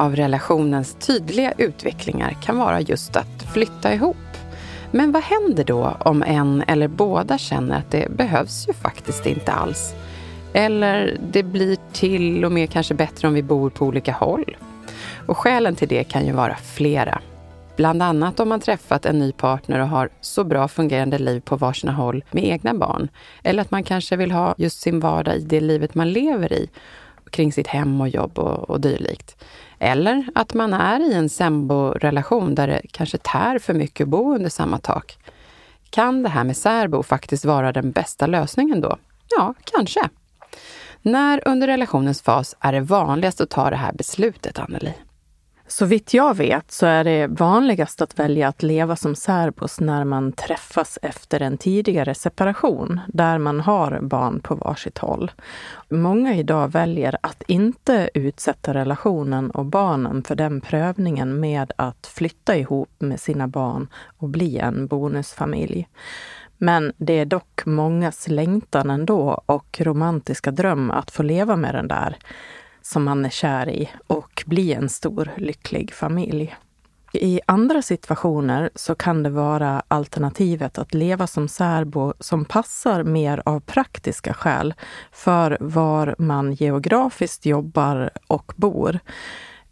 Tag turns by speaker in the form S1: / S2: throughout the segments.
S1: Av relationens tydliga utvecklingar kan vara just att flytta ihop. Men vad händer då om en eller båda känner att det behövs ju faktiskt inte alls? Eller det blir till och med kanske bättre om vi bor på olika håll? Och skälen till det kan ju vara flera. Bland annat om man träffat en ny partner och har så bra fungerande liv på varsina håll med egna barn. Eller att man kanske vill ha just sin vardag i det livet man lever i, kring sitt hem och jobb och, och dylikt. Eller att man är i en sambo-relation där det kanske tär för mycket att bo under samma tak. Kan det här med särbo faktiskt vara den bästa lösningen då? Ja, kanske. När under relationens fas är det vanligast att ta det här beslutet, Anneli?
S2: Så vitt jag vet så är det vanligast att välja att leva som särbos när man träffas efter en tidigare separation, där man har barn på varsitt håll. Många idag väljer att inte utsätta relationen och barnen för den prövningen med att flytta ihop med sina barn och bli en bonusfamilj. Men det är dock mångas längtan ändå och romantiska dröm att få leva med den där som man är kär i och bli en stor lycklig familj. I andra situationer så kan det vara alternativet att leva som särbo som passar mer av praktiska skäl för var man geografiskt jobbar och bor.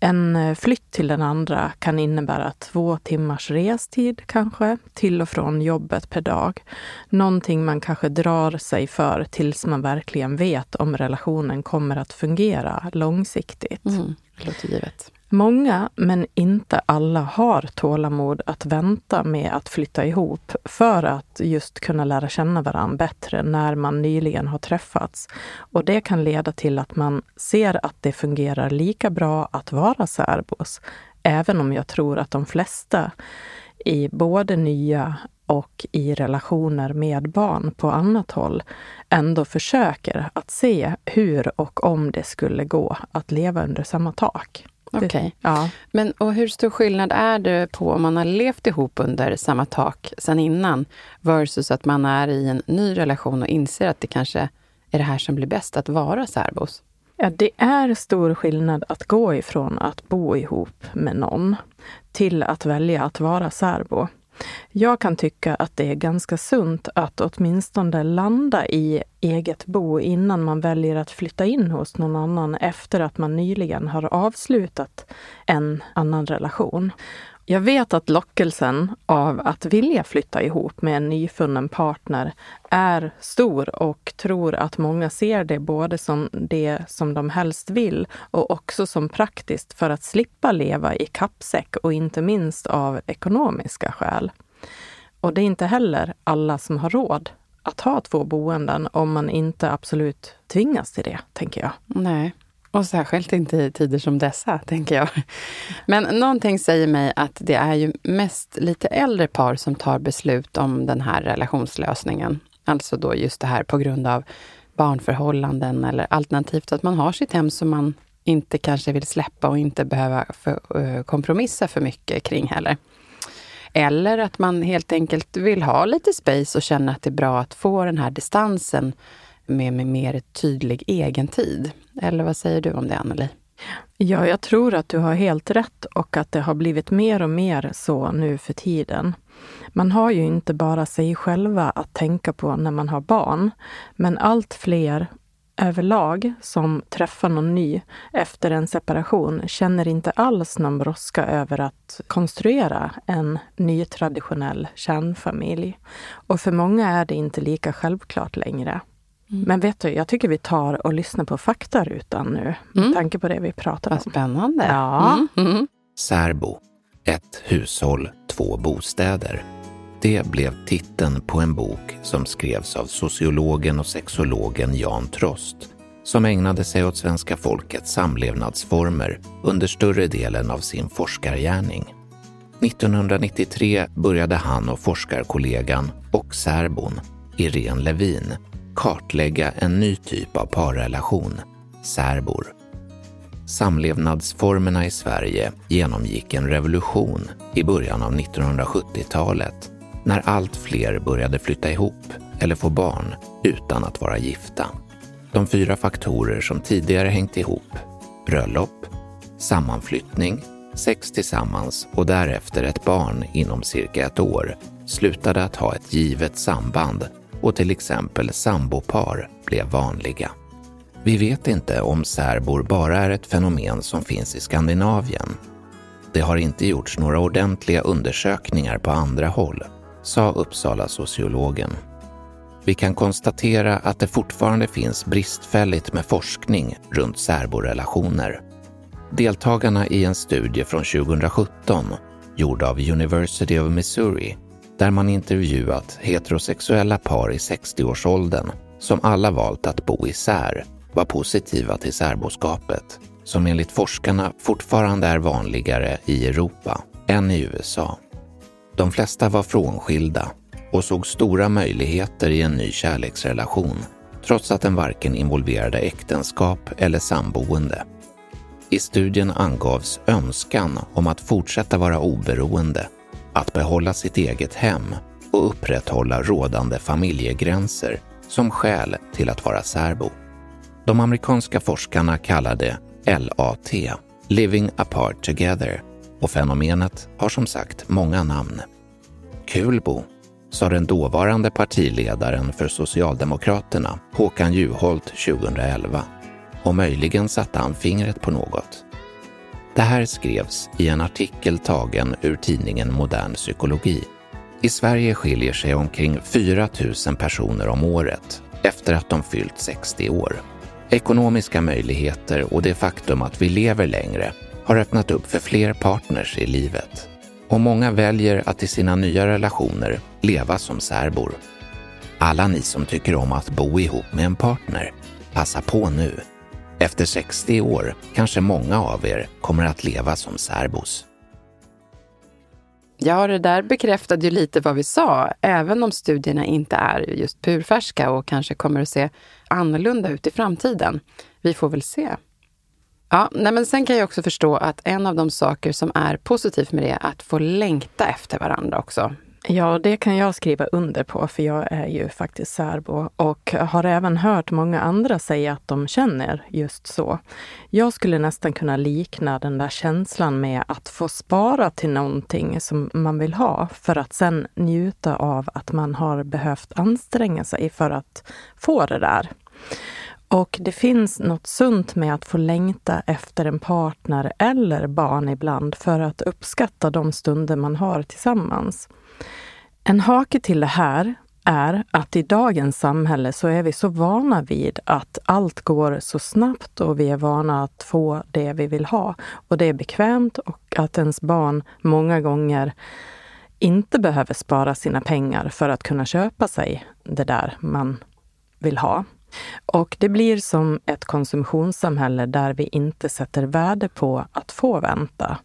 S2: En eh, flytt till den andra kan innebära två timmars restid kanske, till och från jobbet per dag. Någonting man kanske drar sig för tills man verkligen vet om relationen kommer att fungera långsiktigt.
S1: Mm, det låter givet.
S2: Många, men inte alla, har tålamod att vänta med att flytta ihop för att just kunna lära känna varandra bättre när man nyligen har träffats. Och det kan leda till att man ser att det fungerar lika bra att vara särbos. Även om jag tror att de flesta i både nya och i relationer med barn på annat håll ändå försöker att se hur och om det skulle gå att leva under samma tak.
S1: Okej. Okay.
S2: Ja.
S1: Men och hur stor skillnad är det på om man har levt ihop under samma tak sedan innan versus att man är i en ny relation och inser att det kanske är det här som blir bäst, att vara särbos?
S2: Ja, det är stor skillnad att gå ifrån att bo ihop med någon till att välja att vara särbo. Jag kan tycka att det är ganska sunt att åtminstone landa i eget bo innan man väljer att flytta in hos någon annan efter att man nyligen har avslutat en annan relation. Jag vet att lockelsen av att vilja flytta ihop med en nyfunnen partner är stor och tror att många ser det både som det som de helst vill och också som praktiskt för att slippa leva i kappsäck och inte minst av ekonomiska skäl. Och det är inte heller alla som har råd att ha två boenden om man inte absolut tvingas till det, tänker jag.
S1: Nej, och särskilt inte i tider som dessa, tänker jag. Men någonting säger mig att det är ju mest lite äldre par som tar beslut om den här relationslösningen. Alltså då just det här på grund av barnförhållanden eller alternativt att man har sitt hem som man inte kanske vill släppa och inte behöva för, uh, kompromissa för mycket kring heller. Eller att man helt enkelt vill ha lite space och känner att det är bra att få den här distansen med, med mer tydlig egentid. Eller vad säger du om det, Anneli?
S2: Ja, jag tror att du har helt rätt och att det har blivit mer och mer så nu för tiden. Man har ju inte bara sig själva att tänka på när man har barn, men allt fler överlag som träffar någon ny efter en separation känner inte alls någon brådska över att konstruera en ny traditionell kärnfamilj. Och för många är det inte lika självklart längre. Mm. Men vet du, jag tycker vi tar och lyssnar på faktarutan nu, med mm. tanke på det vi pratar om.
S1: Vad spännande.
S2: Ja. Mm. mm.
S3: Särbo, ett hushåll, två bostäder. Det blev titeln på en bok som skrevs av sociologen och sexologen Jan Trost som ägnade sig åt svenska folkets samlevnadsformer under större delen av sin forskargärning. 1993 började han och forskarkollegan och särbon, Irene Levin, kartlägga en ny typ av parrelation, särbor. Samlevnadsformerna i Sverige genomgick en revolution i början av 1970-talet när allt fler började flytta ihop eller få barn utan att vara gifta. De fyra faktorer som tidigare hängt ihop, bröllop, sammanflyttning, sex tillsammans och därefter ett barn inom cirka ett år, slutade att ha ett givet samband och till exempel sambopar blev vanliga. Vi vet inte om särbor bara är ett fenomen som finns i Skandinavien. Det har inte gjorts några ordentliga undersökningar på andra håll sa Uppsala sociologen. Vi kan konstatera att det fortfarande finns bristfälligt med forskning runt särborelationer. Deltagarna i en studie från 2017 gjord av University of Missouri där man intervjuat heterosexuella par i 60-årsåldern som alla valt att bo isär var positiva till särboskapet som enligt forskarna fortfarande är vanligare i Europa än i USA. De flesta var frånskilda och såg stora möjligheter i en ny kärleksrelation trots att den varken involverade äktenskap eller samboende. I studien angavs önskan om att fortsätta vara oberoende, att behålla sitt eget hem och upprätthålla rådande familjegränser som skäl till att vara särbo. De amerikanska forskarna kallar det LAT, Living Apart Together, och fenomenet har som sagt många namn. Kulbo, sa den dåvarande partiledaren för Socialdemokraterna, Håkan Juholt, 2011. Och möjligen satte han fingret på något. Det här skrevs i en artikel tagen ur tidningen Modern Psykologi. I Sverige skiljer sig omkring 4 000 personer om året efter att de fyllt 60 år. Ekonomiska möjligheter och det faktum att vi lever längre har öppnat upp för fler partners i livet. Och många väljer att i sina nya relationer leva som särbor. Alla ni som tycker om att bo ihop med en partner, passa på nu. Efter 60 år kanske många av er kommer att leva som särbos.
S1: Ja, det där bekräftade ju lite vad vi sa, även om studierna inte är just purfärska och kanske kommer att se annorlunda ut i framtiden. Vi får väl se. Ja, nej men sen kan jag också förstå att en av de saker som är positivt med det är att få längta efter varandra också.
S2: Ja, det kan jag skriva under på, för jag är ju faktiskt särbo och har även hört många andra säga att de känner just så. Jag skulle nästan kunna likna den där känslan med att få spara till någonting som man vill ha för att sen njuta av att man har behövt anstränga sig för att få det där. Och det finns något sunt med att få längta efter en partner eller barn ibland för att uppskatta de stunder man har tillsammans. En hake till det här är att i dagens samhälle så är vi så vana vid att allt går så snabbt och vi är vana att få det vi vill ha. Och det är bekvämt och att ens barn många gånger inte behöver spara sina pengar för att kunna köpa sig det där man vill ha. Och det blir som ett konsumtionssamhälle där vi inte sätter värde på att få vänta.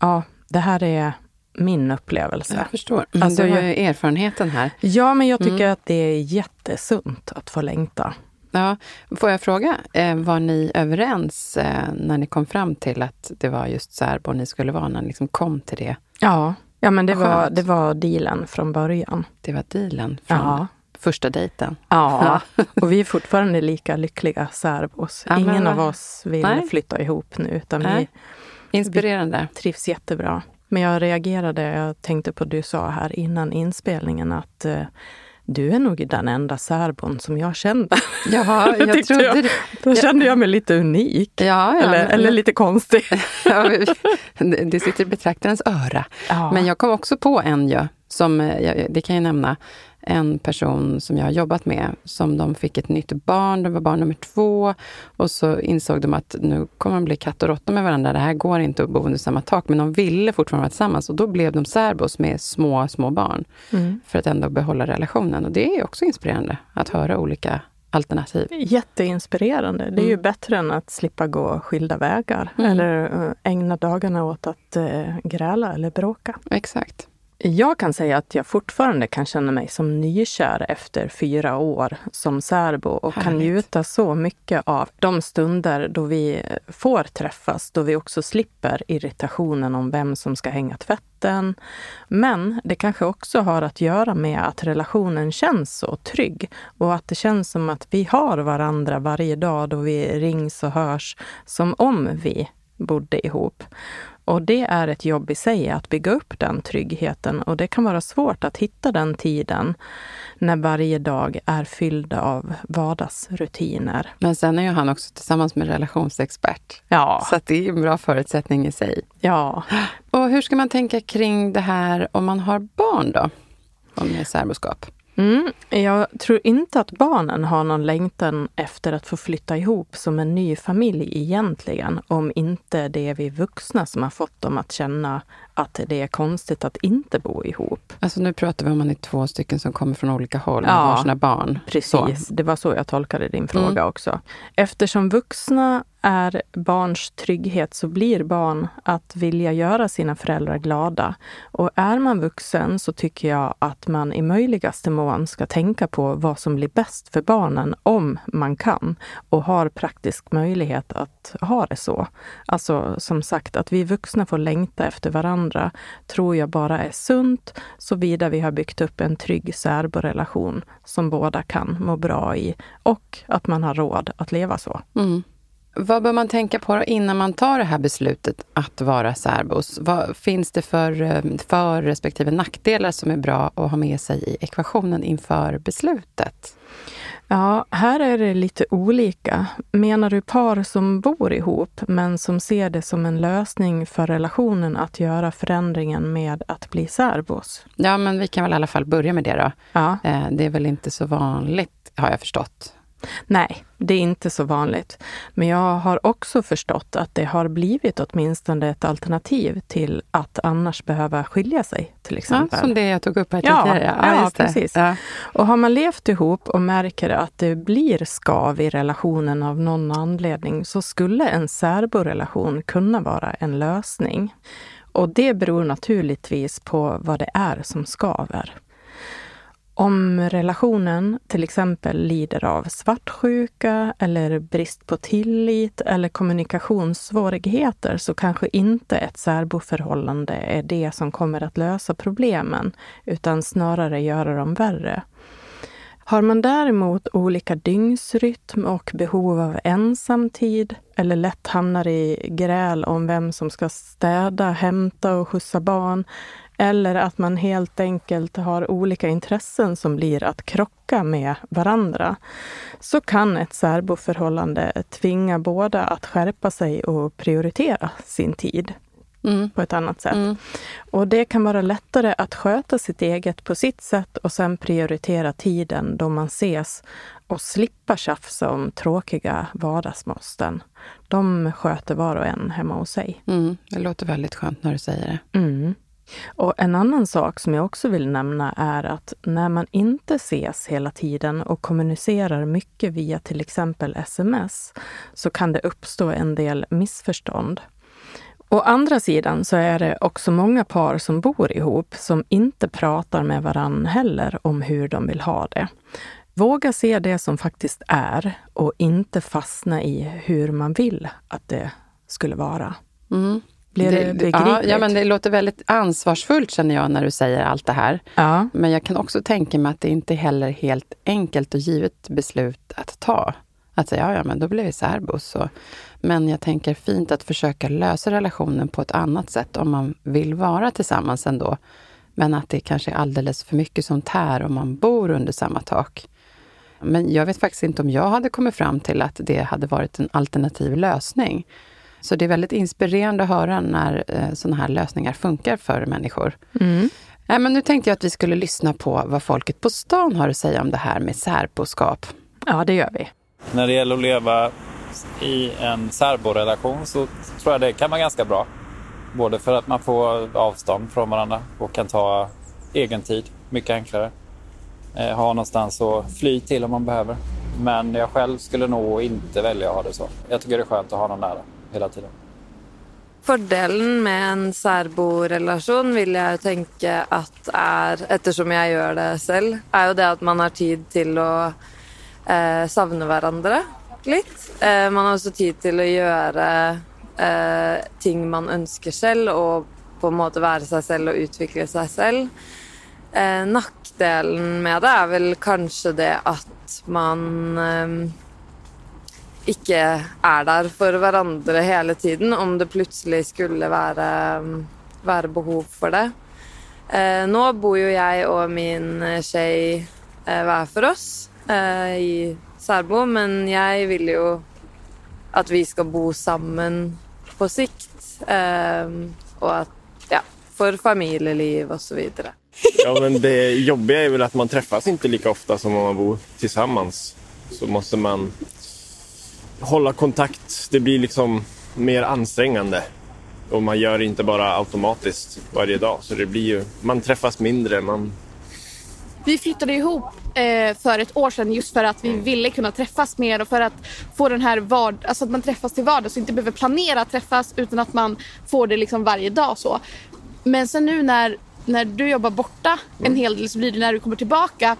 S2: Ja, det här är min upplevelse.
S1: Jag förstår. Men alltså, du har ju erfarenheten här.
S2: Ja, men jag tycker mm. att det är jättesunt att få längta.
S1: Ja, får jag fråga, eh, var ni överens eh, när ni kom fram till att det var just särbo ni skulle vara, när ni liksom kom till det?
S2: Ja, ja men det var, det var dealen från början.
S1: Det var dealen från ja första dejten.
S2: Ja, och vi är fortfarande lika lyckliga särbos. Ja, Ingen av oss vill nej. flytta ihop nu. Utan vi,
S1: Inspirerande.
S2: Vi trivs jättebra. Men jag reagerade, jag tänkte på det du sa här innan inspelningen, att eh, du är nog den enda särbon som jag känner.
S1: Ja, jag trodde
S2: jag. Då kände jag mig lite unik.
S1: Ja, ja,
S2: eller,
S1: men,
S2: eller lite konstig.
S1: det sitter i betraktarens öra. Men jag kom också på en ju, som, det kan jag nämna, en person som jag har jobbat med, som de fick ett nytt barn, det var barn nummer två. Och så insåg de att nu kommer de bli katt och råtta med varandra, det här går inte att bo under samma tak. Men de ville fortfarande vara tillsammans och då blev de särbos med små, små barn. Mm. För att ändå behålla relationen. Och det är också inspirerande att höra olika alternativ.
S2: Jätteinspirerande. Det är ju mm. bättre än att slippa gå skilda vägar. Mm. Eller äh, ägna dagarna åt att äh, gräla eller bråka.
S1: Exakt.
S2: Jag kan säga att jag fortfarande kan känna mig som nykär efter fyra år som särbo och Härligt. kan njuta så mycket av de stunder då vi får träffas, då vi också slipper irritationen om vem som ska hänga tvätten. Men det kanske också har att göra med att relationen känns så trygg och att det känns som att vi har varandra varje dag då vi rings och hörs som om vi bodde ihop. Och det är ett jobb i sig att bygga upp den tryggheten och det kan vara svårt att hitta den tiden när varje dag är fylld av vardagsrutiner.
S1: Men sen är ju han också tillsammans med relationsexpert. Ja. Så det är en bra förutsättning i sig.
S2: Ja.
S1: Och hur ska man tänka kring det här om man har barn då? Om det är särboskap?
S2: Mm, jag tror inte att barnen har någon längtan efter att få flytta ihop som en ny familj egentligen, om inte det är vi vuxna som har fått dem att känna att det är konstigt att inte bo ihop.
S1: Alltså nu pratar vi om man är två stycken som kommer från olika håll och ja, har sina barn.
S2: Precis, så. det var så jag tolkade din fråga mm. också. Eftersom vuxna är barns trygghet så blir barn att vilja göra sina föräldrar glada. Och är man vuxen så tycker jag att man i möjligaste mån ska tänka på vad som blir bäst för barnen om man kan och har praktisk möjlighet att ha det så. Alltså som sagt, att vi vuxna får längta efter varandra tror jag bara är sunt såvida vi har byggt upp en trygg särborelation som båda kan må bra i och att man har råd att leva så.
S1: Mm. Vad bör man tänka på innan man tar det här beslutet att vara särbos? Vad finns det för eh, för respektive nackdelar som är bra att ha med sig i ekvationen inför beslutet?
S2: Ja, här är det lite olika. Menar du par som bor ihop men som ser det som en lösning för relationen att göra förändringen med att bli särbos?
S1: Ja, men vi kan väl i alla fall börja med det då. Ja. Eh, det är väl inte så vanligt, har jag förstått.
S2: Nej, det är inte så vanligt. Men jag har också förstått att det har blivit åtminstone ett alternativ till att annars behöva skilja sig, till exempel.
S1: Ja, som det jag tog upp här tidigare.
S2: Ja, ja, ja precis. Ja. Och har man levt ihop och märker att det blir skav i relationen av någon anledning så skulle en särborelation kunna vara en lösning. Och det beror naturligtvis på vad det är som skaver. Om relationen till exempel lider av svartsjuka eller brist på tillit eller kommunikationssvårigheter så kanske inte ett särboförhållande är det som kommer att lösa problemen, utan snarare göra dem värre. Har man däremot olika dygnsrytm och behov av ensamtid eller lätt hamnar i gräl om vem som ska städa, hämta och skjutsa barn eller att man helt enkelt har olika intressen som blir att krocka med varandra. Så kan ett särboförhållande tvinga båda att skärpa sig och prioritera sin tid. Mm. på ett annat sätt. Mm. Och det kan vara lättare att sköta sitt eget på sitt sätt och sen prioritera tiden då man ses och slippa tjafsa om tråkiga vardagsmåsten. De sköter var och en hemma hos sig.
S1: Mm. Det låter väldigt skönt när du säger det.
S2: Och en annan sak som jag också vill nämna är att när man inte ses hela tiden och kommunicerar mycket via till exempel sms så kan det uppstå en del missförstånd. Å andra sidan så är det också många par som bor ihop som inte pratar med varann heller om hur de vill ha det. Våga se det som faktiskt är och inte fastna i hur man vill att det skulle vara.
S1: Mm. Blir det, det? Ja, ja, men det låter väldigt ansvarsfullt känner jag när du säger allt det här. Ja. Men jag kan också tänka mig att det inte heller är helt enkelt och givet beslut att ta. Att säga, ja, ja men då blir vi särbos. Men jag tänker fint att försöka lösa relationen på ett annat sätt om man vill vara tillsammans ändå. Men att det kanske är alldeles för mycket som tär om man bor under samma tak. Men jag vet faktiskt inte om jag hade kommit fram till att det hade varit en alternativ lösning. Så det är väldigt inspirerande att höra när eh, sådana här lösningar funkar för människor. Mm. Nej, men nu tänkte jag att vi skulle lyssna på vad folket på stan har att säga om det här med särboskap.
S2: Ja, det gör vi.
S4: När det gäller att leva i en särborelation så tror jag det kan vara ganska bra. Både för att man får avstånd från varandra och kan ta egen tid mycket enklare. Eh, ha någonstans att fly till om man behöver. Men jag själv skulle nog inte välja att ha det så. Jag tycker det är skönt att ha någon nära hela tiden.
S5: Fördelen med en särborelation vill jag tänka att är, eftersom jag gör det själv, är ju det att man har tid till att eh, savna varandra lite. Eh, man har också tid till att göra eh, ting man önskar själv och på en måte vara sig själv och utveckla sig själv. Eh, nackdelen med det är väl kanske det att man eh, ikke er der for hverandre hele tiden, om det plutselig skulle være, være behov for det. Eh, nå bor jo jeg og min eh, tjej eh, hver for oss eh, i særbo, men jeg vil jo at vi skal bo sammen på sikt. Eh, og at Ja, for familieliv och så vidare.
S6: Ja, men det jobbiga är väl att man träffas inte lika ofta som om man bor tillsammans. Så måste man hålla kontakt. Det blir liksom mer ansträngande. Och man gör det inte bara automatiskt varje dag. Så det blir ju, man träffas mindre. Man...
S7: Vi flyttade ihop eh, för ett år sedan just för att vi ville kunna träffas mer och för att få den här vard alltså att man träffas till vardags och inte behöver planera att träffas utan att man får det liksom varje dag så. Men sen nu när, när du jobbar borta en hel del så blir det när du kommer tillbaka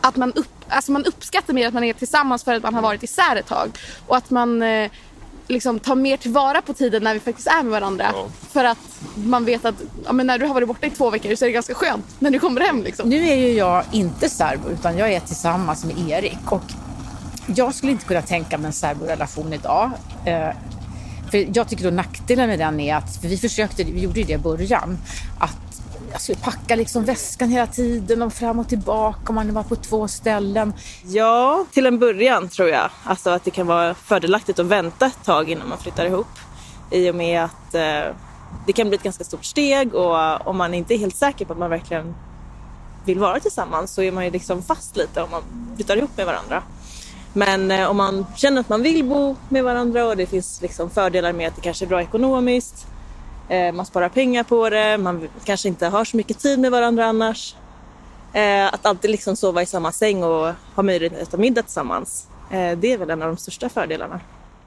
S7: att man, upp, alltså man uppskattar mer att man är tillsammans för att man har varit isär ett tag. Och att man eh, liksom tar mer tillvara på tiden när vi faktiskt är med varandra. Ja. För att man vet att ja, men när du har varit borta i två veckor så är det ganska skönt när du kommer hem. Liksom.
S8: Nu är ju jag inte särbo utan jag är tillsammans med Erik. Och jag skulle inte kunna tänka mig en särborelation idag. Eh, för jag tycker då nackdelen med den är att, för vi försökte, vi gjorde ju det i början, att Alltså, jag skulle packa liksom väskan hela tiden och fram och tillbaka om man var på två ställen.
S9: Ja, till en början tror jag. Alltså att det kan vara fördelaktigt att vänta ett tag innan man flyttar ihop. I och med att eh, det kan bli ett ganska stort steg och om man inte är helt säker på att man verkligen vill vara tillsammans så är man ju liksom fast lite om man flyttar ihop med varandra. Men eh, om man känner att man vill bo med varandra och det finns liksom fördelar med att det kanske är bra ekonomiskt Eh, man sparar pengar på det, man kanske inte har så mycket tid med varandra annars. Eh, att alltid liksom sova i samma säng och ha möjlighet att äta middag tillsammans. Eh, det är väl en av de största fördelarna.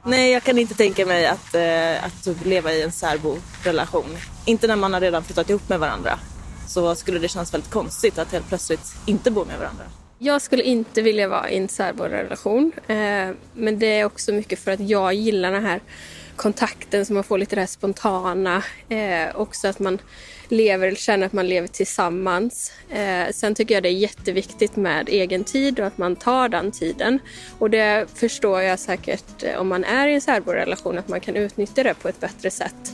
S9: Nej, jag kan inte tänka mig att, eh, att leva i en särbo-relation. Inte när man har redan flyttat ihop med varandra. Så skulle det kännas väldigt konstigt att helt plötsligt inte bo med varandra.
S10: Jag skulle inte vilja vara i en särborelation. Eh, men det är också mycket för att jag gillar den här kontakten så man får lite det här spontana. Eh, också att man lever, känner att man lever tillsammans. Eh, sen tycker jag det är jätteviktigt med egen tid och att man tar den tiden. Och det förstår jag säkert eh, om man är i en särborelation att man kan utnyttja det på ett bättre sätt.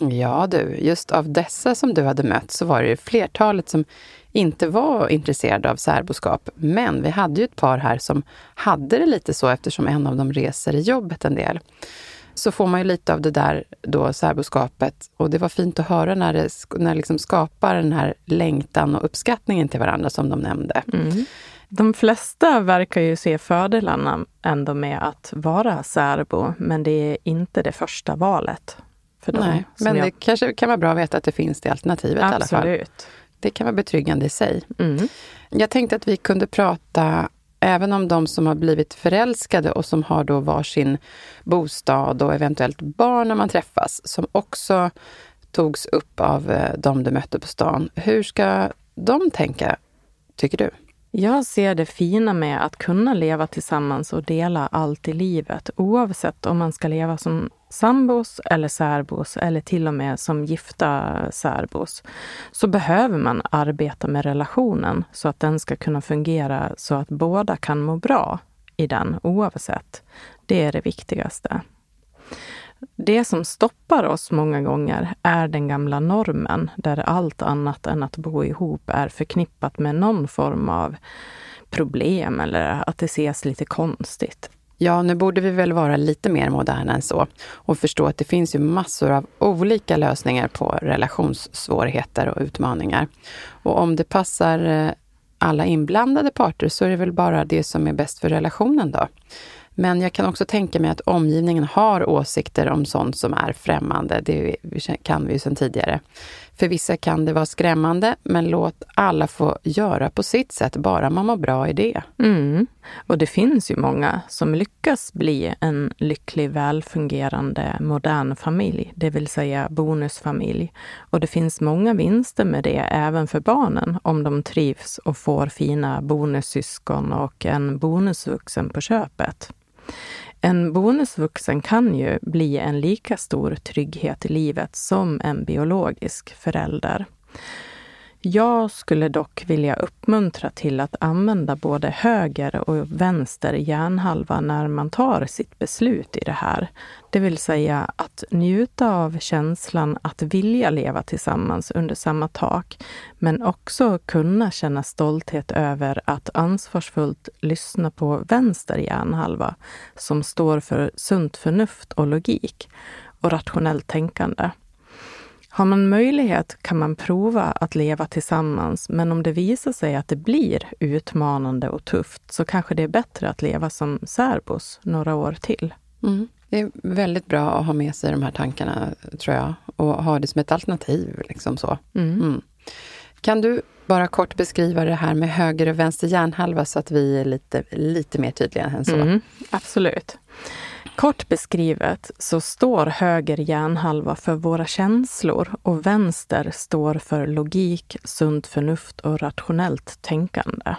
S1: Ja du, just av dessa som du hade mött så var det ju flertalet som inte var intresserade av särboskap. Men vi hade ju ett par här som hade det lite så eftersom en av dem reser i jobbet en del. Så får man ju lite av det där då särboskapet och det var fint att höra när det, när det liksom skapar den här längtan och uppskattningen till varandra som de nämnde.
S2: Mm. De flesta verkar ju se fördelarna ändå med att vara särbo, men det är inte det första valet. För dem,
S1: Nej, men jag... det kanske kan vara bra att veta att det finns det alternativet
S2: Absolut.
S1: i alla fall. Det kan vara betryggande i sig.
S2: Mm.
S1: Jag tänkte att vi kunde prata även om de som har blivit förälskade och som har då varsin bostad och eventuellt barn när man träffas, som också togs upp av eh, de du mötte på stan. Hur ska de tänka, tycker du?
S2: Jag ser det fina med att kunna leva tillsammans och dela allt i livet, oavsett om man ska leva som sambos eller särbos eller till och med som gifta särbos, så behöver man arbeta med relationen så att den ska kunna fungera så att båda kan må bra i den oavsett. Det är det viktigaste. Det som stoppar oss många gånger är den gamla normen där allt annat än att bo ihop är förknippat med någon form av problem eller att det ses lite konstigt.
S1: Ja, nu borde vi väl vara lite mer moderna än så och förstå att det finns ju massor av olika lösningar på relationssvårigheter och utmaningar. Och om det passar eh, alla inblandade parter så är det väl bara det som är bäst för relationen då. Men jag kan också tänka mig att omgivningen har åsikter om sånt som är främmande. Det kan vi ju sedan tidigare. För vissa kan det vara skrämmande, men låt alla få göra på sitt sätt, bara man mår bra i det.
S2: Mm. Och det finns ju många som lyckas bli en lycklig, välfungerande, modern familj, det vill säga bonusfamilj. Och det finns många vinster med det även för barnen om de trivs och får fina bonussyskon och en bonusvuxen på köpet. En bonusvuxen kan ju bli en lika stor trygghet i livet som en biologisk förälder. Jag skulle dock vilja uppmuntra till att använda både höger och vänster hjärnhalva när man tar sitt beslut i det här. Det vill säga att njuta av känslan att vilja leva tillsammans under samma tak, men också kunna känna stolthet över att ansvarsfullt lyssna på vänster hjärnhalva, som står för sunt förnuft och logik och rationellt tänkande. Har man möjlighet kan man prova att leva tillsammans, men om det visar sig att det blir utmanande och tufft så kanske det är bättre att leva som särbos några år till.
S1: Mm. Det är väldigt bra att ha med sig de här tankarna, tror jag, och ha det som ett alternativ. Liksom så.
S2: Mm.
S1: Mm. Kan du bara kort beskriva det här med höger och vänster hjärnhalva så att vi är lite, lite mer tydliga än så?
S2: Mm, absolut. Kort beskrivet så står höger hjärnhalva för våra känslor och vänster står för logik, sunt förnuft och rationellt tänkande.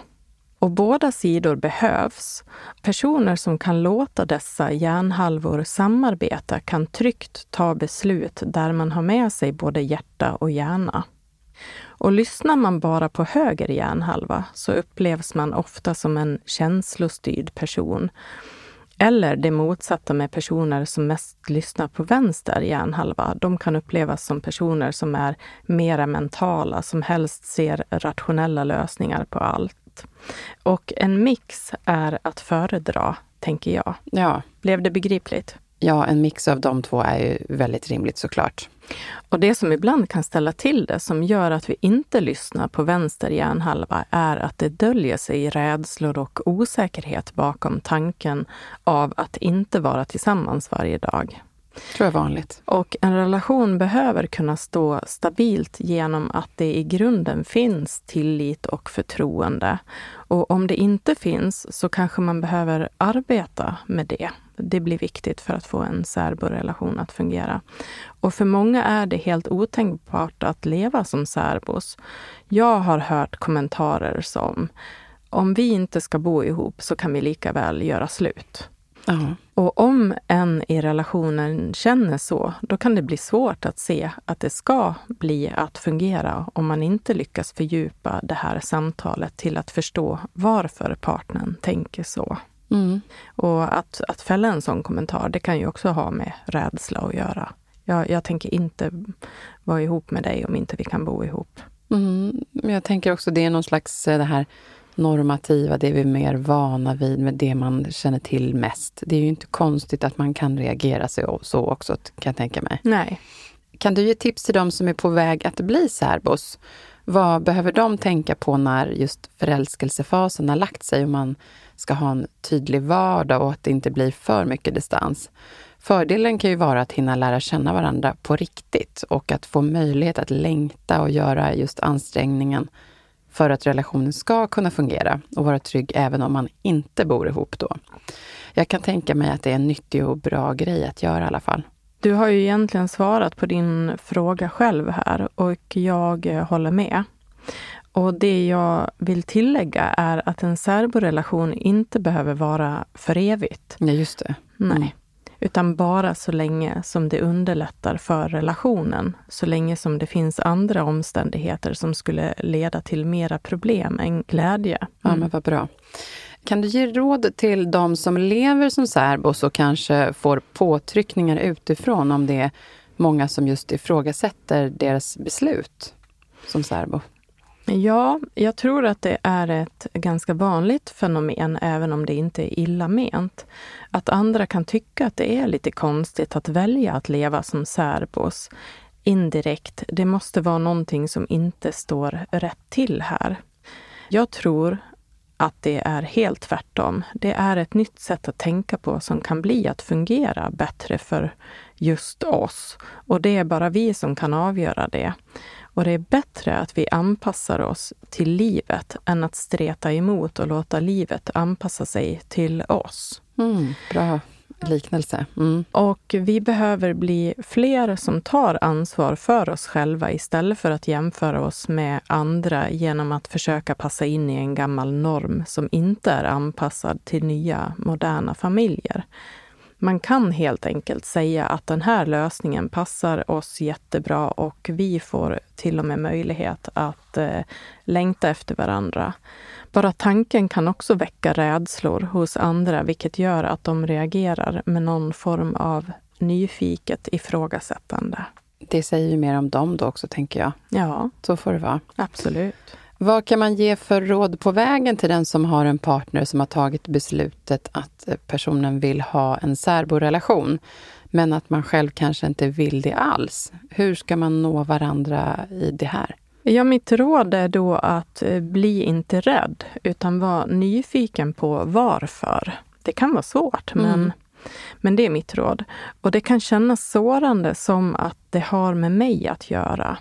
S2: Och båda sidor behövs. Personer som kan låta dessa hjärnhalvor samarbeta kan tryggt ta beslut där man har med sig både hjärta och hjärna. Och lyssnar man bara på höger hjärnhalva så upplevs man ofta som en känslostyrd person eller det motsatta med personer som mest lyssnar på vänster hjärnhalva. De kan upplevas som personer som är mera mentala, som helst ser rationella lösningar på allt. Och en mix är att föredra, tänker jag.
S1: Ja.
S2: Blev det begripligt?
S1: Ja, en mix av de två är ju väldigt rimligt såklart.
S2: Och det som ibland kan ställa till det, som gör att vi inte lyssnar på vänster hjärnhalva, är att det döljer sig rädslor och osäkerhet bakom tanken av att inte vara tillsammans varje dag.
S1: tror jag vanligt.
S2: Och en relation behöver kunna stå stabilt genom att det i grunden finns tillit och förtroende. Och om det inte finns så kanske man behöver arbeta med det det blir viktigt för att få en särborelation att fungera. Och för många är det helt otänkbart att leva som särbos. Jag har hört kommentarer som om vi inte ska bo ihop så kan vi lika väl göra slut.
S1: Uh-huh.
S2: Och om en i relationen känner så, då kan det bli svårt att se att det ska bli att fungera om man inte lyckas fördjupa det här samtalet till att förstå varför partnern tänker så.
S1: Mm.
S2: Och att, att fälla en sån kommentar, det kan ju också ha med rädsla att göra. Jag, jag tänker inte vara ihop med dig om inte vi kan bo ihop.
S1: Mm, men jag tänker också det är någon slags eh, det här normativa, det vi är mer vana vid, med det man känner till mest. Det är ju inte konstigt att man kan reagera så, så också, kan jag tänka mig.
S2: Nej.
S1: Kan du ge tips till dem som är på väg att bli särbos? Vad behöver de tänka på när just förälskelsefasen har lagt sig och man ska ha en tydlig vardag och att det inte blir för mycket distans? Fördelen kan ju vara att hinna lära känna varandra på riktigt och att få möjlighet att längta och göra just ansträngningen för att relationen ska kunna fungera och vara trygg även om man inte bor ihop då. Jag kan tänka mig att det är en nyttig och bra grej att göra i alla fall.
S2: Du har ju egentligen svarat på din fråga själv här och jag håller med. Och det jag vill tillägga är att en särborelation inte behöver vara för evigt.
S1: Ja, just det.
S2: Nej.
S1: Mm.
S2: Utan bara så länge som det underlättar för relationen. Så länge som det finns andra omständigheter som skulle leda till mera problem än glädje. Mm.
S1: Ja, men vad bra. Kan du ge råd till de som lever som särbos och kanske får påtryckningar utifrån om det är många som just ifrågasätter deras beslut som särbo?
S2: Ja, jag tror att det är ett ganska vanligt fenomen, även om det inte är illa ment. Att andra kan tycka att det är lite konstigt att välja att leva som särbos. Indirekt, det måste vara någonting som inte står rätt till här. Jag tror att det är helt tvärtom. Det är ett nytt sätt att tänka på som kan bli att fungera bättre för just oss. Och det är bara vi som kan avgöra det. Och det är bättre att vi anpassar oss till livet än att streta emot och låta livet anpassa sig till oss.
S1: Mm, bra liknelse. Mm.
S2: Och vi behöver bli fler som tar ansvar för oss själva istället för att jämföra oss med andra genom att försöka passa in i en gammal norm som inte är anpassad till nya moderna familjer. Man kan helt enkelt säga att den här lösningen passar oss jättebra och vi får till och med möjlighet att eh, längta efter varandra. Bara tanken kan också väcka rädslor hos andra, vilket gör att de reagerar med någon form av nyfiket ifrågasättande.
S1: Det säger ju mer om dem då också, tänker jag.
S2: Ja.
S1: Så får det vara.
S2: Absolut.
S1: Vad kan man ge för råd på vägen till den som har en partner som har tagit beslutet att personen vill ha en särborelation, men att man själv kanske inte vill det alls? Hur ska man nå varandra i det här?
S2: Ja, mitt råd är då att eh, bli inte rädd, utan var nyfiken på varför. Det kan vara svårt, mm. men, men det är mitt råd. Och det kan kännas sårande som att det har med mig att göra.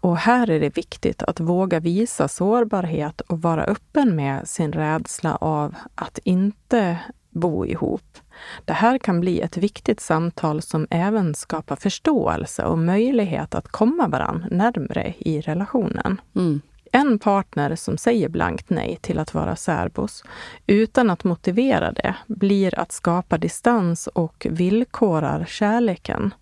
S2: Och här är det viktigt att våga visa sårbarhet och vara öppen med sin rädsla av att inte bo ihop. Det här kan bli ett viktigt samtal som även skapar förståelse och möjlighet att komma varann närmre i relationen.
S1: Mm.
S2: En partner som säger blankt nej till att vara särbos utan att motivera det blir att skapa distans och villkorar kärleken.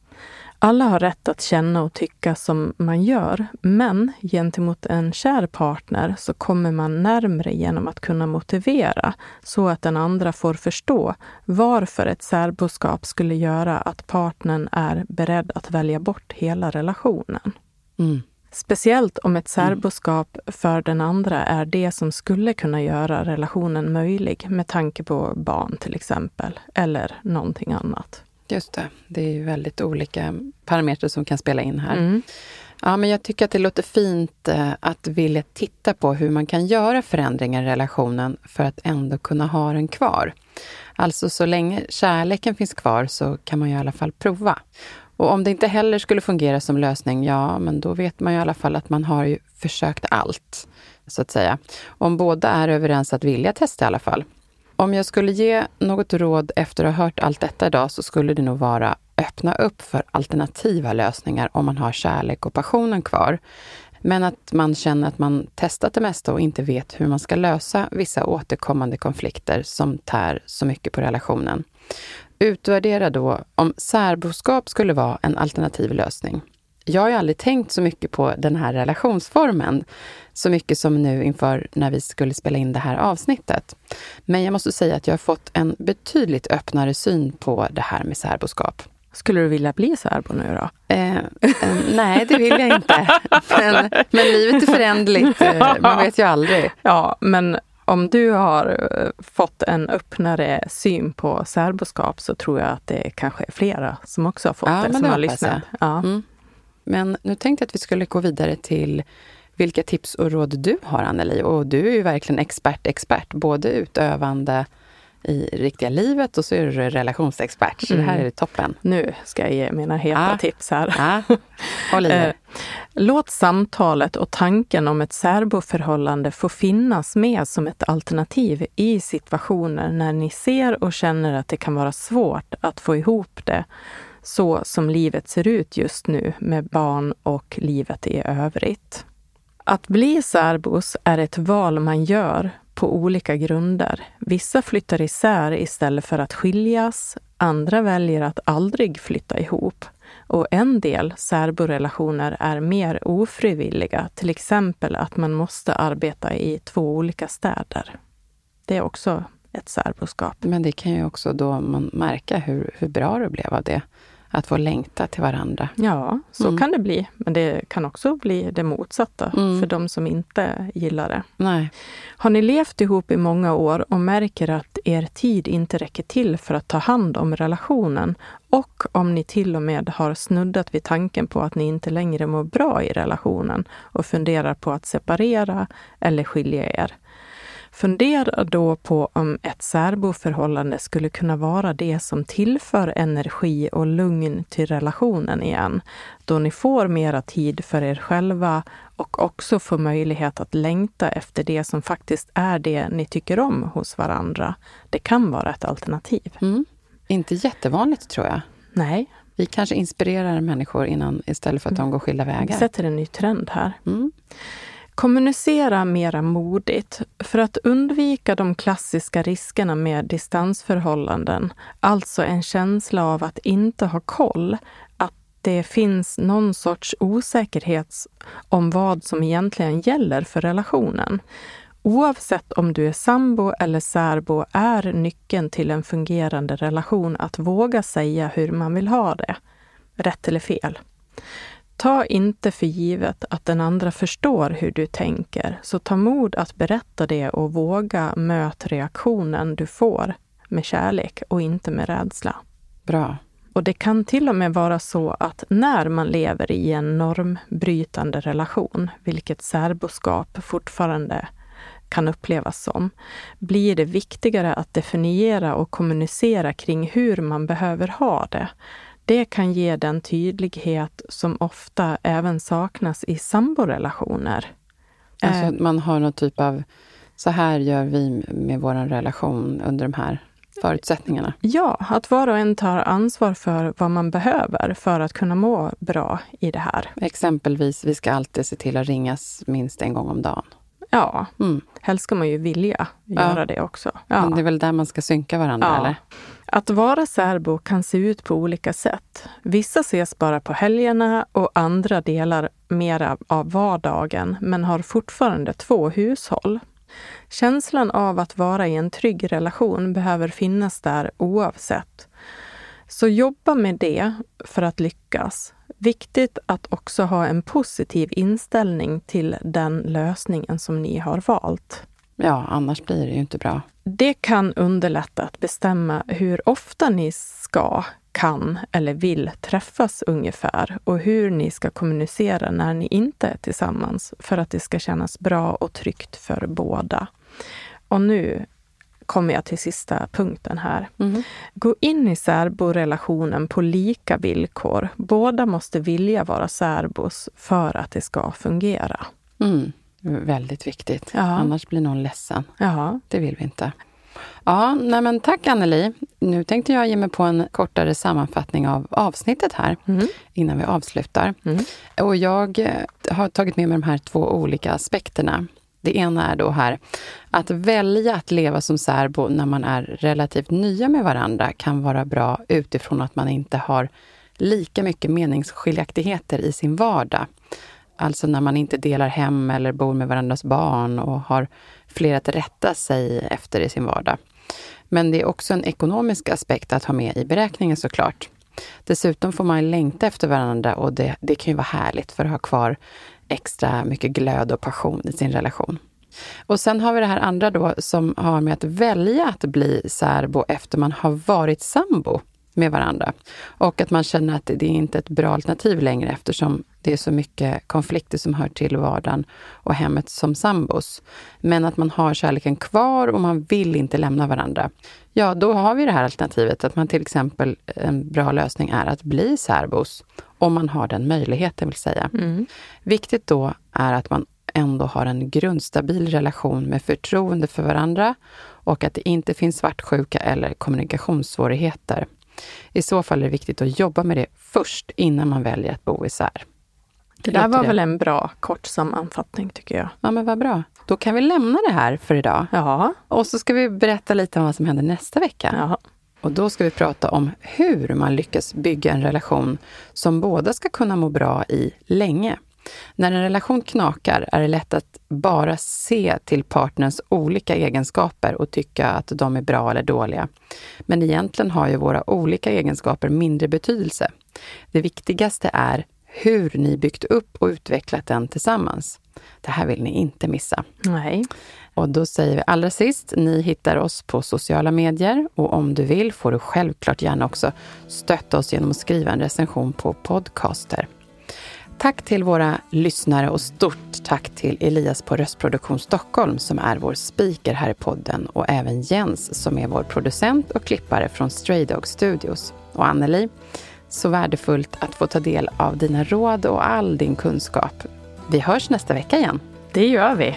S2: Alla har rätt att känna och tycka som man gör, men gentemot en kär partner så kommer man närmre genom att kunna motivera så att den andra får förstå varför ett särboskap skulle göra att partnern är beredd att välja bort hela relationen.
S1: Mm.
S2: Speciellt om ett särboskap för den andra är det som skulle kunna göra relationen möjlig med tanke på barn till exempel, eller någonting annat.
S1: Just det. Det är ju väldigt olika parametrar som kan spela in här.
S2: Mm.
S1: Ja, men jag tycker att det låter fint eh, att vilja titta på hur man kan göra förändringar i relationen för att ändå kunna ha den kvar. Alltså så länge kärleken finns kvar så kan man ju i alla fall prova. Och om det inte heller skulle fungera som lösning, ja, men då vet man ju i alla fall att man har ju försökt allt, så att säga. Om båda är överens att vilja testa i alla fall. Om jag skulle ge något råd efter att ha hört allt detta idag så skulle det nog vara öppna upp för alternativa lösningar om man har kärlek och passionen kvar. Men att man känner att man testat det mesta och inte vet hur man ska lösa vissa återkommande konflikter som tär så mycket på relationen. Utvärdera då om särboskap skulle vara en alternativ lösning. Jag har ju aldrig tänkt så mycket på den här relationsformen, så mycket som nu inför när vi skulle spela in det här avsnittet. Men jag måste säga att jag har fått en betydligt öppnare syn på det här med särboskap.
S2: Skulle du vilja bli särbo nu då?
S1: Eh, eh, nej, det vill jag inte. Men, men livet är föränderligt. Eh, man vet ju aldrig.
S2: Ja, men om du har eh, fått en öppnare syn på särboskap så tror jag att det kanske är flera som också har fått
S1: Ja,
S2: det, som
S1: det
S2: har lyssnat.
S1: jag.
S2: Ja.
S1: Mm. Men nu tänkte jag att vi skulle gå vidare till vilka tips och råd du har, Anneli. Och du är ju verkligen expert, expert. Både utövande i riktiga livet och så är du relationsexpert. Så det här
S2: Mm.
S1: är toppen.
S2: Nu ska jag ge mina heta
S1: Ja.
S2: tips här.
S1: Ja, håll i.
S2: Eh, Låt samtalet och tanken om ett särboförhållande få finnas med som ett alternativ i situationer när ni ser och känner att det kan vara svårt att få ihop det så som livet ser ut just nu med barn och livet i övrigt. Att bli särbos är ett val man gör på olika grunder. Vissa flyttar isär istället för att skiljas. Andra väljer att aldrig flytta ihop. Och en del särborelationer är mer ofrivilliga, till exempel att man måste arbeta i två olika städer. Det är också ett särboskap.
S1: Men det kan ju också då man märka hur, hur bra det blev av det. Att få längta till varandra.
S2: Ja, så
S1: Mm.
S2: kan det bli. Men det kan också bli det motsatta
S1: Mm.
S2: för de som inte gillar det.
S1: Nej.
S2: Har ni levt ihop i många år och märker att er tid inte räcker till för att ta hand om relationen och om ni till och med har snuddat vid tanken på att ni inte längre mår bra i relationen och funderar på att separera eller skilja er. Fundera då på om ett särboförhållande skulle kunna vara det som tillför energi och lugn till relationen igen, då ni får mera tid för er själva och också får möjlighet att längta efter det som faktiskt är det ni tycker om hos varandra. Det kan vara ett alternativ.
S1: Mm. Inte jättevanligt, tror jag.
S2: Nej.
S1: Vi kanske inspirerar människor innan, istället för att de går skilda
S2: Vi
S1: vägar.
S2: sätter en ny trend här.
S1: Mm.
S2: Kommunicera mera modigt. För att undvika de klassiska riskerna med distansförhållanden, alltså en känsla av att inte ha koll, att det finns någon sorts osäkerhet om vad som egentligen gäller för relationen. Oavsett om du är sambo eller särbo är nyckeln till en fungerande relation att våga säga hur man vill ha det. Rätt eller fel. Ta inte för givet att den andra förstår hur du tänker, så ta mod att berätta det och våga möta reaktionen du får med kärlek och inte med rädsla.
S1: Bra.
S2: Och det kan till och med vara så att när man lever i en normbrytande relation, vilket särboskap fortfarande kan upplevas som, blir det viktigare att definiera och kommunicera kring hur man behöver ha det. Det kan ge den tydlighet som ofta även saknas i samborelationer.
S1: Alltså
S2: Eh,
S1: att man har någon typ av, så här gör vi med vår relation under de här förutsättningarna.
S2: Ja, att var och en tar ansvar för vad man behöver för att kunna må bra i det här.
S1: Exempelvis, vi ska alltid se till att ringas minst en gång om dagen.
S2: Ja,
S1: Mm.
S2: helst ska man ju vilja göra det också. Ja.
S1: Men det är väl där man ska synka varandra,
S2: Ja.
S1: eller?
S2: Att vara särbo kan se ut på olika sätt. Vissa ses bara på helgerna och andra delar mera av vardagen men har fortfarande två hushåll. Känslan av att vara i en trygg relation behöver finnas där oavsett. Så jobba med det för att lyckas. Viktigt att också ha en positiv inställning till den lösningen som ni har valt.
S1: Ja, annars blir det ju inte bra.
S2: Det kan underlätta att bestämma hur ofta ni ska, kan eller vill träffas ungefär och hur ni ska kommunicera när ni inte är tillsammans för att det ska kännas bra och tryggt för båda. Och nu kommer jag till sista punkten här. Gå in i särborelationen på lika villkor. Båda måste vilja vara särbos för att det ska fungera.
S1: Mm. Väldigt viktigt.
S2: Ja.
S1: Annars blir någon ledsen.
S2: Ja.
S1: Det vill vi inte. Ja, nej men tack Anneli. Nu tänkte jag ge mig på en kortare sammanfattning av avsnittet här innan vi avslutar. Och jag eh, har tagit med mig de här två olika aspekterna. Det ena är då här att välja att leva som särbo när man är relativt nya med varandra kan vara bra utifrån att man inte har lika mycket meningsskiljaktigheter i sin vardag. Alltså när man inte delar hem eller bor med varandras barn och har fler att rätta sig efter i sin vardag. Men det är också en ekonomisk aspekt att ha med i beräkningen såklart. Dessutom får man längta efter varandra och det, det kan ju vara härligt för att ha kvar extra mycket glöd och passion i sin relation. Och sen har vi det här andra då som har med att välja att bli särbo efter man har varit sambo med varandra. Och att man känner att det är inte ett bra alternativ längre eftersom det är så mycket konflikter som hör till vardagen och hemmet som sambos. Men att man har kärleken kvar och man vill inte lämna varandra. Ja, då har vi det här alternativet att man till exempel, en bra lösning är att bli särbos. Om man har den möjligheten vill säga.
S2: Mm.
S1: Viktigt då är att man ändå har en grundstabil relation med förtroende för varandra och att det inte finns svartsjuka eller kommunikationssvårigheter. I så fall är det viktigt att jobba med det först innan man väljer att bo isär.
S2: Det där var
S1: det?
S2: väl en bra kort sammanfattning tycker jag.
S1: Ja, men vad bra. Då kan vi lämna det här för idag.
S2: Ja.
S1: Och så ska vi berätta lite om vad som händer nästa vecka.
S2: Ja.
S1: Och då ska vi prata om hur man lyckas bygga en relation som båda ska kunna må bra i länge. När en relation knakar är det lätt att bara se till partnerns olika egenskaper och tycka att de är bra eller dåliga. Men egentligen har ju våra olika egenskaper mindre betydelse. Det viktigaste är hur ni byggt upp och utvecklat den tillsammans. Det här vill ni inte missa.
S2: Nej.
S1: Och då säger vi allra sist, ni hittar oss på sociala medier och om du vill får du självklart gärna också stötta oss genom att skriva en recension på Podcaster. Tack till våra lyssnare och stort tack till Elias på Röstproduktion Stockholm som är vår speaker här i podden och även Jens som är vår producent och klippare från Stray Dog Studios. Och Anneli, så värdefullt att få ta del av dina råd och all din kunskap. Vi hörs nästa vecka igen.
S2: Det gör vi.